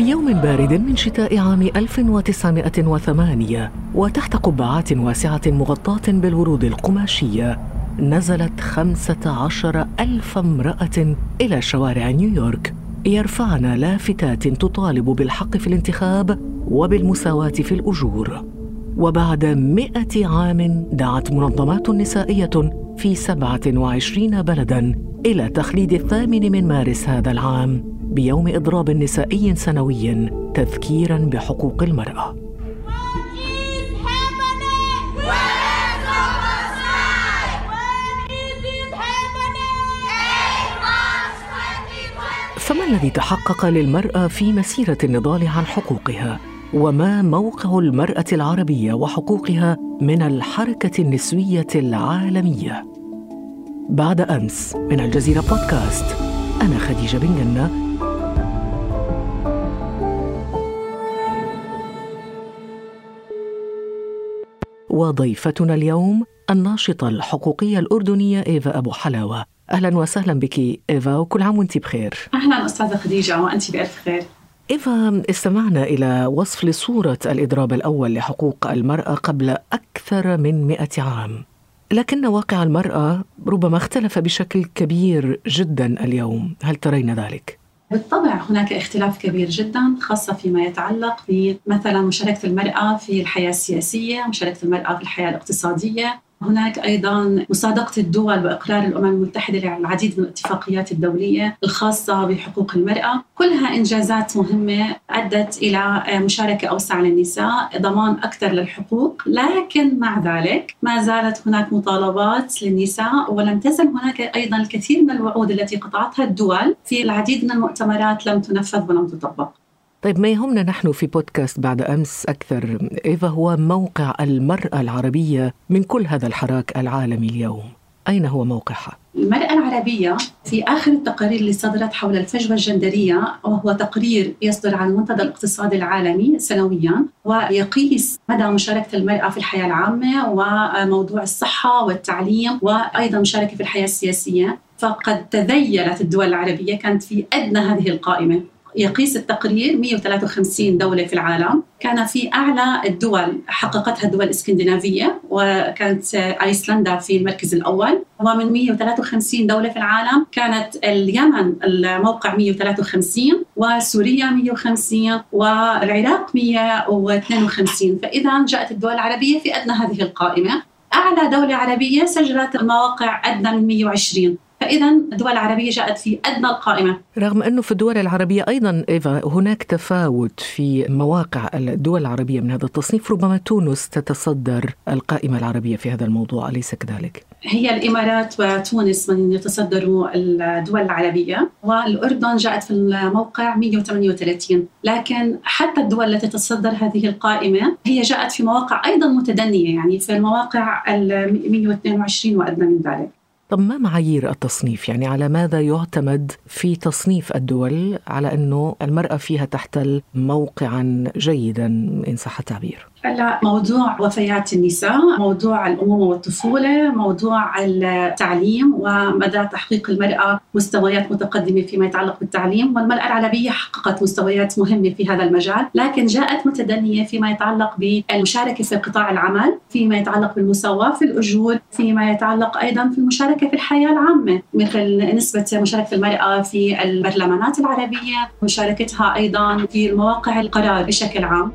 في يوم بارد من شتاء عام 1908 وتحت قبعات واسعة مغطاة بالورود القماشية نزلت خمسة عشر ألف امرأة إلى شوارع نيويورك يرفعن لافتات تطالب بالحق في الانتخاب وبالمساواة في الأجور. وبعد مئة عام دعت منظمات نسائية في 27 بلداً إلى تخليد الثامن من مارس هذا العام بيوم إضراب نسائي سنوي تذكيراً بحقوق المرأة Is happening. Women's over strike. When is it happening? Eight March 2020. فما الذي تحقق للمرأة في مسيرة النضال عن حقوقها؟ وما موقع المرأة العربية وحقوقها من الحركة النسوية العالمية؟ بعد أمس من الجزيرة بودكاست أنا خديجة بن جنة وضيفتنا اليوم الناشطة الحقوقية الأردنية إيفا أبو حلاوة. أهلا وسهلا بك إيفا وكل عام وأنت بخير. أهلا أستاذة خديجة وأنت بألف خير. إيفا استمعنا إلى وصف لصورة الإضراب الأول لحقوق المرأة قبل أكثر من مئة عام لكن واقع المرأة ربما اختلف بشكل كبير جدا اليوم هل ترين ذلك؟ بالطبع هناك اختلاف كبير جدا خاصة فيما يتعلق بمثلا مشاركة المرأة في الحياة السياسية مشاركة المرأة في الحياة الاقتصادية هناك أيضا مصادقة الدول وإقرار الأمم المتحدة للعديد من الاتفاقيات الدولية الخاصة بحقوق المرأة، كلها إنجازات مهمة أدت إلى مشاركة أوسع للنساء، ضمان أكثر للحقوق، لكن مع ذلك ما زالت هناك مطالبات للنساء ولم تزل هناك أيضا الكثير من الوعود التي قطعتها الدول في العديد من المؤتمرات لم تنفذ ولم تطبق. طيب ما يهمنا نحن في بودكاست بعد أمس أكثر؟ إيفا هو موقع المرأة العربية من كل هذا الحراك العالمي اليوم؟ أين هو موقعها؟ المرأة العربية في آخر التقارير اللي صدرت حول الفجوة الجندرية وهو تقرير يصدر عن المنتدى الاقتصادي العالمي سنويا ويقيس مدى مشاركة المرأة في الحياة العامة وموضوع الصحة والتعليم وأيضا مشاركة في الحياة السياسية. فقد تذيلت الدول العربية كانت في أدنى هذه القائمة. يقيس التقرير 153 دولة في العالم. كان في أعلى الدول حققتها الدول الإسكندنافية وكانت أيسلندا في المركز الأول. ومن 153 دولة في العالم كانت اليمن الموقع 153 وسوريا 150 والعراق 152 فإذا جاءت الدول العربية في أدنى هذه القائمة. أعلى دولة عربية سجلت المواقع أدنى من 120 فإذا الدول العربية جاءت في أدنى القائمة. رغم أنه في الدول العربية أيضا إيفا هناك تفاوت في مواقع الدول العربية من هذا التصنيف ربما تونس تتصدر القائمة العربية في هذا الموضوع أليس كذلك؟ هي الإمارات وتونس من يتصدروا الدول العربية والأردن جاءت في الموقع 138 لكن حتى الدول التي تتصدر هذه القائمة هي جاءت في مواقع أيضا متدنية يعني في المواقع ال 122 وأدنى من ذلك. طب ما معايير التصنيف؟ يعني على ماذا يعتمد في تصنيف الدول على أنه المرأة فيها تحتل موقعا جيدا إن صح التعبير؟ هلا موضوع وفيات النساء، موضوع الأمومة والطفولة، موضوع التعليم ومدى تحقيق المرأة مستويات متقدمة فيما يتعلق بالتعليم، والمرأة العربية حققت مستويات مهمة في هذا المجال، لكن جاءت متدنية فيما يتعلق بالمشاركة في قطاع العمل، فيما يتعلق بالمساواة في الأجور، فيما يتعلق أيضا في المشاركة في الحياة العامة، مثل نسبة مشاركة المرأة في البرلمانات العربية، مشاركتها أيضا في مواقع القرار بشكل عام.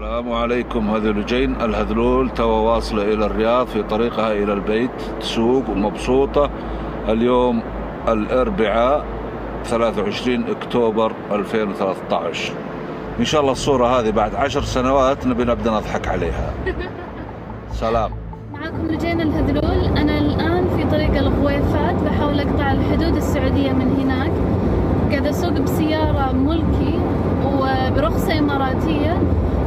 السلام عليكم هذه لجين الهذلول توا واصلة إلى الرياض في طريقها إلى البيت تسوق ومبسوطة اليوم الأربعاء 23 أكتوبر 2013 إن شاء الله الصورة هذه بعد عشر سنوات نبي نبدأ نضحك عليها. سلام. معكم لجين الهذلول. أنا الآن في طريق الغويفات بحاول أقطع الحدود السعودية من هناك. قاعدة أسوق بسيارة ملكي وبرخصة إماراتية.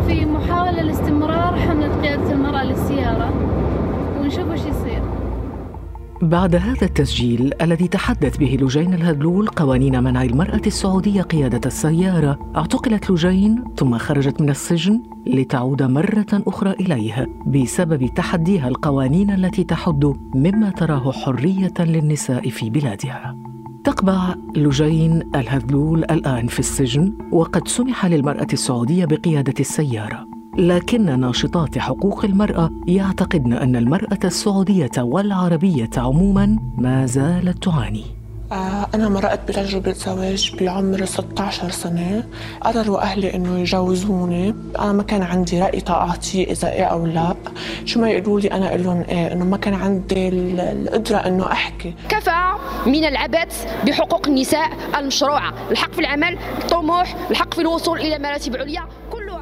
في محاولة لاستمرار حملة قيادة المرأة للسيارة. ونشوف إيش يصير. بعد هذا التسجيل الذي تحدث به لجين الهدلول قوانين منع المرأة السعودية قيادة السيارة. اعتقلت لجين ثم خرجت من السجن لتعود مرة أخرى إليه بسبب تحديها القوانين التي تحد مما تراه حرية للنساء في بلادها. تقبع لجين الهذلول الآن في السجن وقد سمح للمرأة السعودية بقيادة السيارة. لكن ناشطات حقوق المرأة يعتقدن أن المرأة السعودية والعربية عموما ما زالت تعاني. أنا مرقت بتجربة زواج بعمر 16 سنة. قرروا أهلي إنه يجوزوني. أنا ما كان عندي رأي تعاطيه إذا إيه أو لا. شو ما يقولوا لي أنا أقول لهم إيه إنه ما كان عندي القدرة إنه أحكي. كفى من العبث بحقوق النساء المشروعة. الحق في العمل الطموح الحق في الوصول إلى مراتب عليا.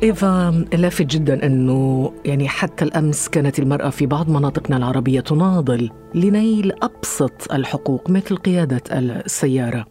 إيفا لافت جدا أنه يعني حتى الأمس كانت المرأة في بعض مناطقنا العربية تناضل لنيل أبسط الحقوق مثل قيادة السيارة.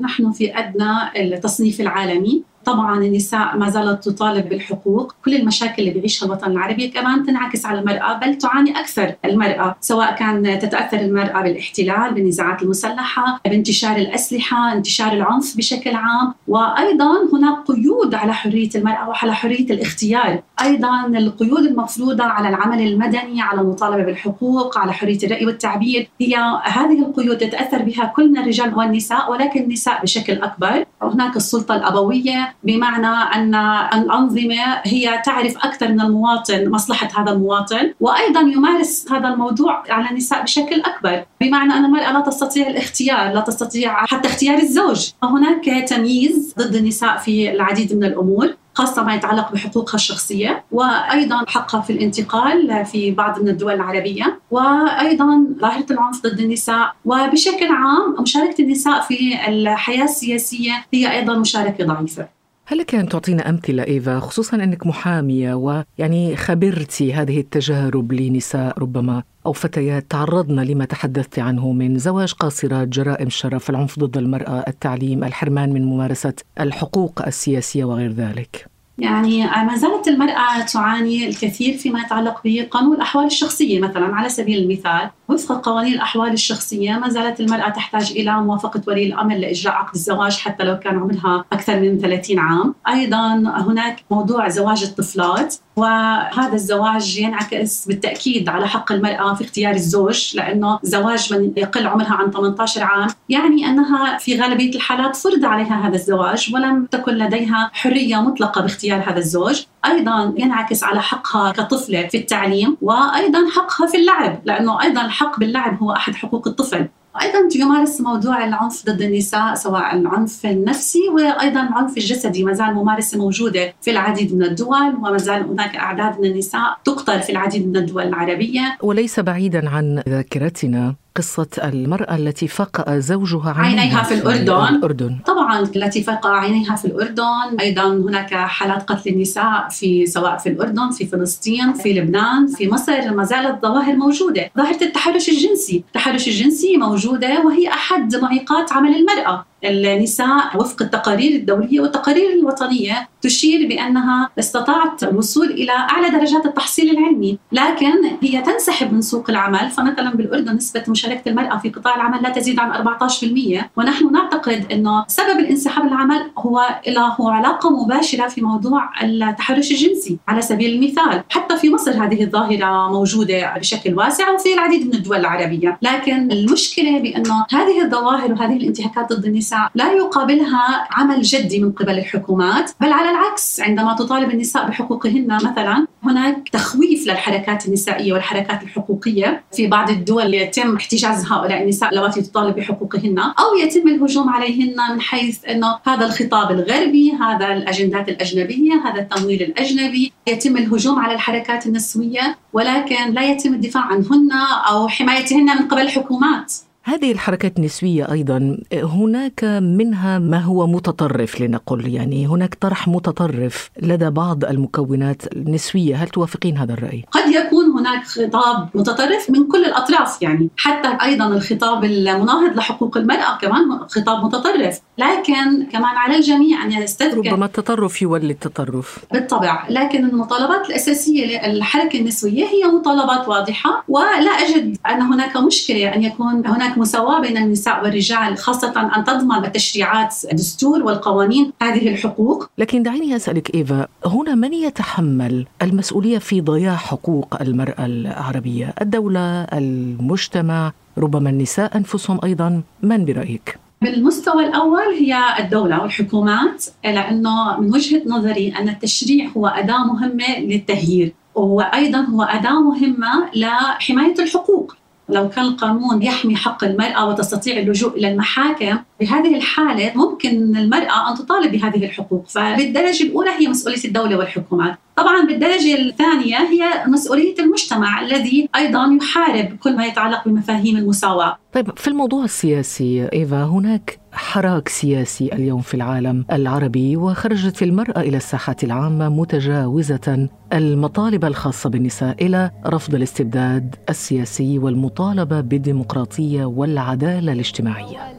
نحن في أدنى التصنيف العالمي. طبعا النساء ما زالت تطالب بالحقوق. كل المشاكل اللي بيعيشها الوطن العربي كمان تنعكس على المرأة بل تعاني أكثر المرأة سواء كان تتأثر المرأة بالاحتلال بالنزاعات المسلحة بانتشار الأسلحة انتشار العنف بشكل عام. وأيضا هناك قيود على حرية المرأة وعلى حرية الاختيار. أيضا القيود المفروضة على العمل المدني على المطالبة بالحقوق على حرية الرأي والتعبير. هي هذه القيود يتأثر بها كلنا الرجال والنساء ولكن النساء بشكل أكبر. هناك السلطة الأبوية بمعنى أن الأنظمة هي تعرف أكثر من المواطن مصلحة هذا المواطن وأيضا يمارس هذا الموضوع على النساء بشكل أكبر. بمعنى أن المرأة لا تستطيع الاختيار لا تستطيع حتى اختيار الزوج. هناك تمييز ضد النساء في العديد من الأمور خاصة ما يتعلق بحقوقها الشخصية وأيضا حقها في الانتقال في بعض من الدول العربية وأيضا ظاهرة العنف ضد النساء. وبشكل عام مشاركة النساء في الحياة السياسية هي أيضا مشاركة ضعيفة. هل لك أن تعطينا أمثلة إيفا خصوصا أنك محامية ويعني خبرتي هذه التجارب لنساء ربما أو فتيات تعرضن لما تحدثت عنه من زواج قاصرات جرائم الشرف العنف ضد المرأة التعليم الحرمان من ممارسة الحقوق السياسية وغير ذلك. يعني ما زالت المرأة تعاني الكثير فيما يتعلق بقانون الأحوال الشخصية مثلا على سبيل المثال وفق قوانين الأحوال الشخصية ما زالت المرأة تحتاج إلى موافقة ولي الأمر لإجراء عقد الزواج حتى لو كان عمرها أكثر من 30 عام. أيضا هناك موضوع زواج الطفلات وهذا الزواج ينعكس بالتأكيد على حق المرأة في اختيار الزوج لأنه زواج من يقل عمرها عن 18 عام يعني أنها في غالبية الحالات فرض عليها هذا الزواج ولم تكن لديها حرية مطلقة باختيار هذا الزوج. أيضا ينعكس على حقها كطفلة في التعليم وأيضا حقها في اللعب لأنه أيضا الحق باللعب هو أحد حقوق الطفل. أيضا يمارس موضوع العنف ضد النساء سواء العنف النفسي وأيضا العنف الجسدي. ما زال ممارسة موجودة في العديد من الدول وما زال هناك أعداد من النساء تقتل في العديد من الدول العربية. وليس بعيدا عن ذاكرتنا. قصة المرأة التي فقأ زوجها عينيها في الأردن. الأردن. طبعا التي فقأ عينيها في الأردن. أيضا هناك حالات قتل النساء في سواء في الأردن في فلسطين في لبنان في مصر. ما زالت ظواهر موجودة. ظاهرة التحرش الجنسي. التحرش الجنسي موجودة وهي أحد معيقات عمل المرأة. النساء وفق التقارير الدولية والتقارير الوطنية تشير بأنها استطاعت الوصول إلى أعلى درجات التحصيل العلمي. لكن هي تنسحب من سوق العمل فمثلا بالأردن نسبة مشاركة المرأة في قطاع العمل لا تزيد عن 14% ونحن نعتقد أنه سبب الانسحاب العمل هو له علاقة مباشرة في موضوع التحرش الجنسي. على سبيل المثال حتى في مصر هذه الظاهرة موجودة بشكل واسع وفي العديد من الدول العربية. لكن المشكلة بأنه هذه الظواهر وهذه الانتهاكات ضد النساء النساء لا يقابلها عمل جدي من قبل الحكومات بل على العكس عندما تطالب النساء بحقوقهن مثلا هناك تخويف للحركات النسائية والحركات الحقوقية في بعض الدول يتم احتجاز هؤلاء النساء اللواتي تطالب بحقوقهن أو يتم الهجوم عليهن من حيث إنه هذا الخطاب الغربي هذا الأجندات الأجنبية هذا التمويل الأجنبي يتم الهجوم على الحركات النسوية ولكن لا يتم الدفاع عنهن أو حمايتهن من قبل الحكومات. هذه الحركات النسوية أيضا هناك منها ما هو متطرف لنقل يعني هناك طرح متطرف لدى بعض المكونات النسوية. هل توافقين هذا الرأي؟ قد يكون هناك خطاب متطرف من كل الأطراف يعني حتى أيضا الخطاب المناهض لحقوق المرأة كمان خطاب متطرف. لكن كمان على الجميع أن يستذكر ربما التطرف يولد تطرف بالطبع. لكن المطالبات الأساسية للحركة النسوية هي مطالبات واضحة ولا أجد أن هناك مشكلة أن يكون هناك مساواة بين النساء والرجال خاصة أن تضمن التشريعات الدستور والقوانين هذه الحقوق. لكن دعيني أسألك إيفا هنا من يتحمل المسؤولية في ضياع حقوق المرأة العربية؟ الدولة المجتمع ربما النساء أنفسهم أيضا؟ من برأيك؟ بالمستوى الأول هي الدولة والحكومات لأنه من وجهة نظري أن التشريع هو أداة مهمة للتغيير وأيضا هو أداة مهمة لحماية الحقوق. لو كان القانون يحمي حق المرأة وتستطيع اللجوء إلى المحاكم بهذه الحالة ممكن المرأة أن تطالب بهذه الحقوق. فبالدرجة الأولى هي مسؤولية الدولة والحكومات. طبعا بالدرجة الثانية هي مسؤولية المجتمع الذي أيضا يحارب كل ما يتعلق بمفاهيم المساواة. طيب في الموضوع السياسي إيفا هناك حراك سياسي اليوم في العالم العربي وخرجت المرأة إلى الساحات العامة متجاوزة المطالب الخاصة بالنساء إلى رفض الاستبداد السياسي والمطالبة بالديمقراطية والعدالة الاجتماعية.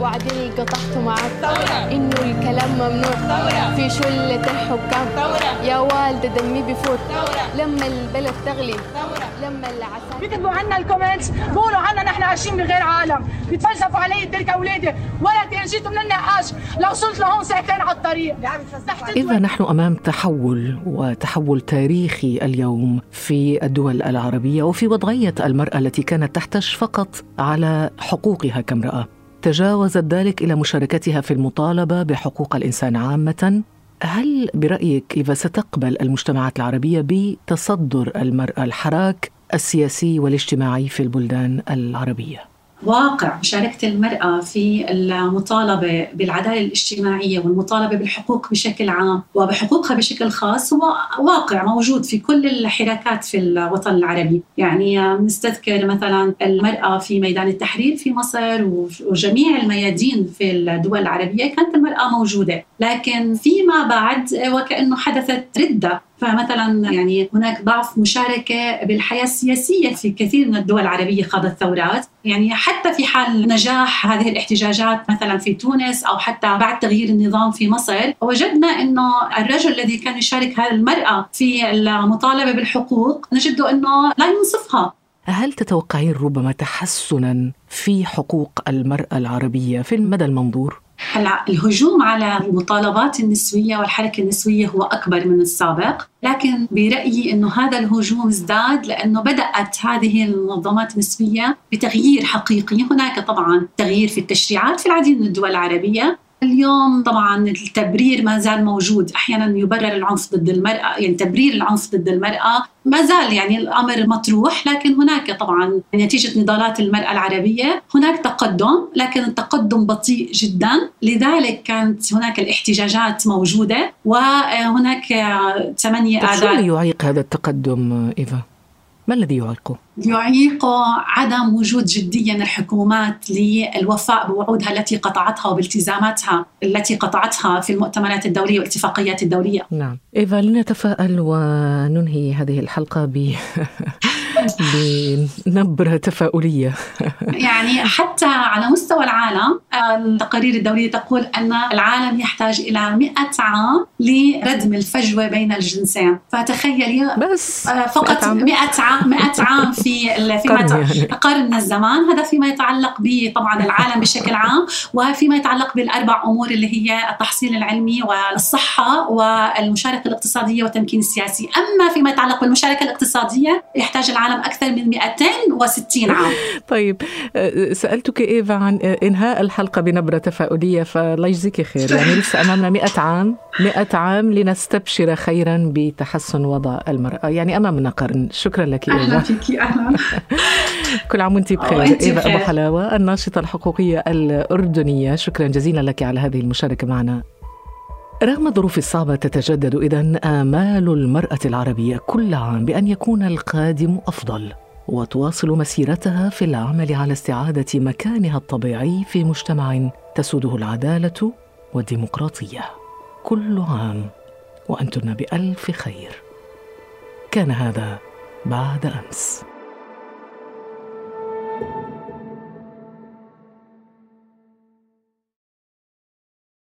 وعدني قطعت معك. إنه الكلام ممنوع. في شلة الحكام يا والدة دمي بفوت. لما البلد تغلي. لما العساكر بيكتبوا عنا الكومنتس. بيقولوا عنا نحن عايشين بغير عالم. بيتفلسفوا علي تلك أولادي. ولا جيتوا من النقاش لو وصلت لهون ساعتين على الطريق. إذا نحن أمام تحول وتحول تاريخي اليوم في الدول العربية وفي وضعية المرأة التي كانت تحتج فقط على حقوقها كامرأة تجاوزت ذلك إلى مشاركتها في المطالبة بحقوق الإنسان عامة هل برأيك إذا ستقبل المجتمعات العربية بتصدر المراه الحراك السياسي والاجتماعي في البلدان العربية؟ واقع مشاركة المرأة في المطالبة بالعدالة الاجتماعية والمطالبة بالحقوق بشكل عام وبحقوقها بشكل خاص هو واقع موجود في كل الحراكات في الوطن العربي. يعني نستذكر مثلا المرأة في ميدان التحرير في مصر وجميع الميادين في الدول العربية كانت المرأة موجودة. لكن فيما بعد وكأنه حدثت ردة فمثلا يعني هناك ضعف مشاركة بالحياة السياسية في كثير من الدول العربية خاضت ثورات يعني حتى في حال نجاح هذه الاحتجاجات مثلا في تونس أو حتى بعد تغيير النظام في مصر وجدنا إنه الرجل الذي كان يشارك هذه المرأة في المطالبة بالحقوق نجد إنه لا ينصفها هل تتوقعين ربما تحسنا في حقوق المرأة العربية في المدى المنظور؟ هلا الهجوم على المطالبات النسوية والحركة النسوية هو أكبر من السابق، لكن برأيي إنه هذا الهجوم ازداد لأنه بدأت هذه المنظمات النسوية بتغيير حقيقي، هناك طبعا تغيير في التشريعات في العديد من الدول العربية، اليوم طبعا التبرير ما زال موجود. أحيانا يبرر العنف ضد المرأة يعني تبرير العنف ضد المرأة. ما زال يعني الأمر مطروح لكن هناك طبعا نتيجة نضالات المرأة العربية. هناك تقدم لكن التقدم بطيء جدا. لذلك كانت هناك الاحتجاجات موجودة وهناك تمني اعداد شو يعيق هذا التقدم إيفا؟ ما الذي يعيقه؟ يعيق عدم وجود جدية من الحكومات للوفاء بوعودها التي قطعتها وبالتزاماتها التي قطعتها في المؤتمرات الدولية والاتفاقيات الدولية نعم إيفا لنتفائل وننهي هذه الحلقة ب بنبرة تفاؤلية. يعني حتى على مستوى العالم التقارير الدولية تقول أن العالم يحتاج إلى 100 عام لردم الفجوة بين الجنسين. فتخيلي بس فقط 100 عام. 100 عام في فيما يعني. قرن من الزمان. هذا فيما يتعلق بطبعا العالم بشكل عام وفيما يتعلق بالأربع أمور اللي هي التحصيل العلمي والصحة والمشاركة الاقتصادية والتمكين السياسي. أما فيما يتعلق بالمشاركة الاقتصادية يحتاج العالم أكثر من 260 عام. طيب سألتك إيفا عن إنهاء الحلقة بنبرة تفاؤلية فالله يجزيك خير. يعني لسه أمامنا 100 عام 100 عام لنستبشر خيرا بتحسن وضع المرأة. يعني أمامنا قرن. شكرا لك إيفا. أهلا فيك أهلا. كل عام وانت بخير. إيفا أبو حلاوة الناشطة الحقوقية الأردنية. شكرا جزيلا لك على هذه المشاركة معنا. رغم الظروف الصعبة تتجدد إذا آمال المرأة العربية كل عام بأن يكون القادم أفضل وتواصل مسيرتها في العمل على استعادة مكانها الطبيعي في مجتمع تسوده العدالة والديمقراطية. كل عام وأنتن بألف خير. كان هذا بعد أمس.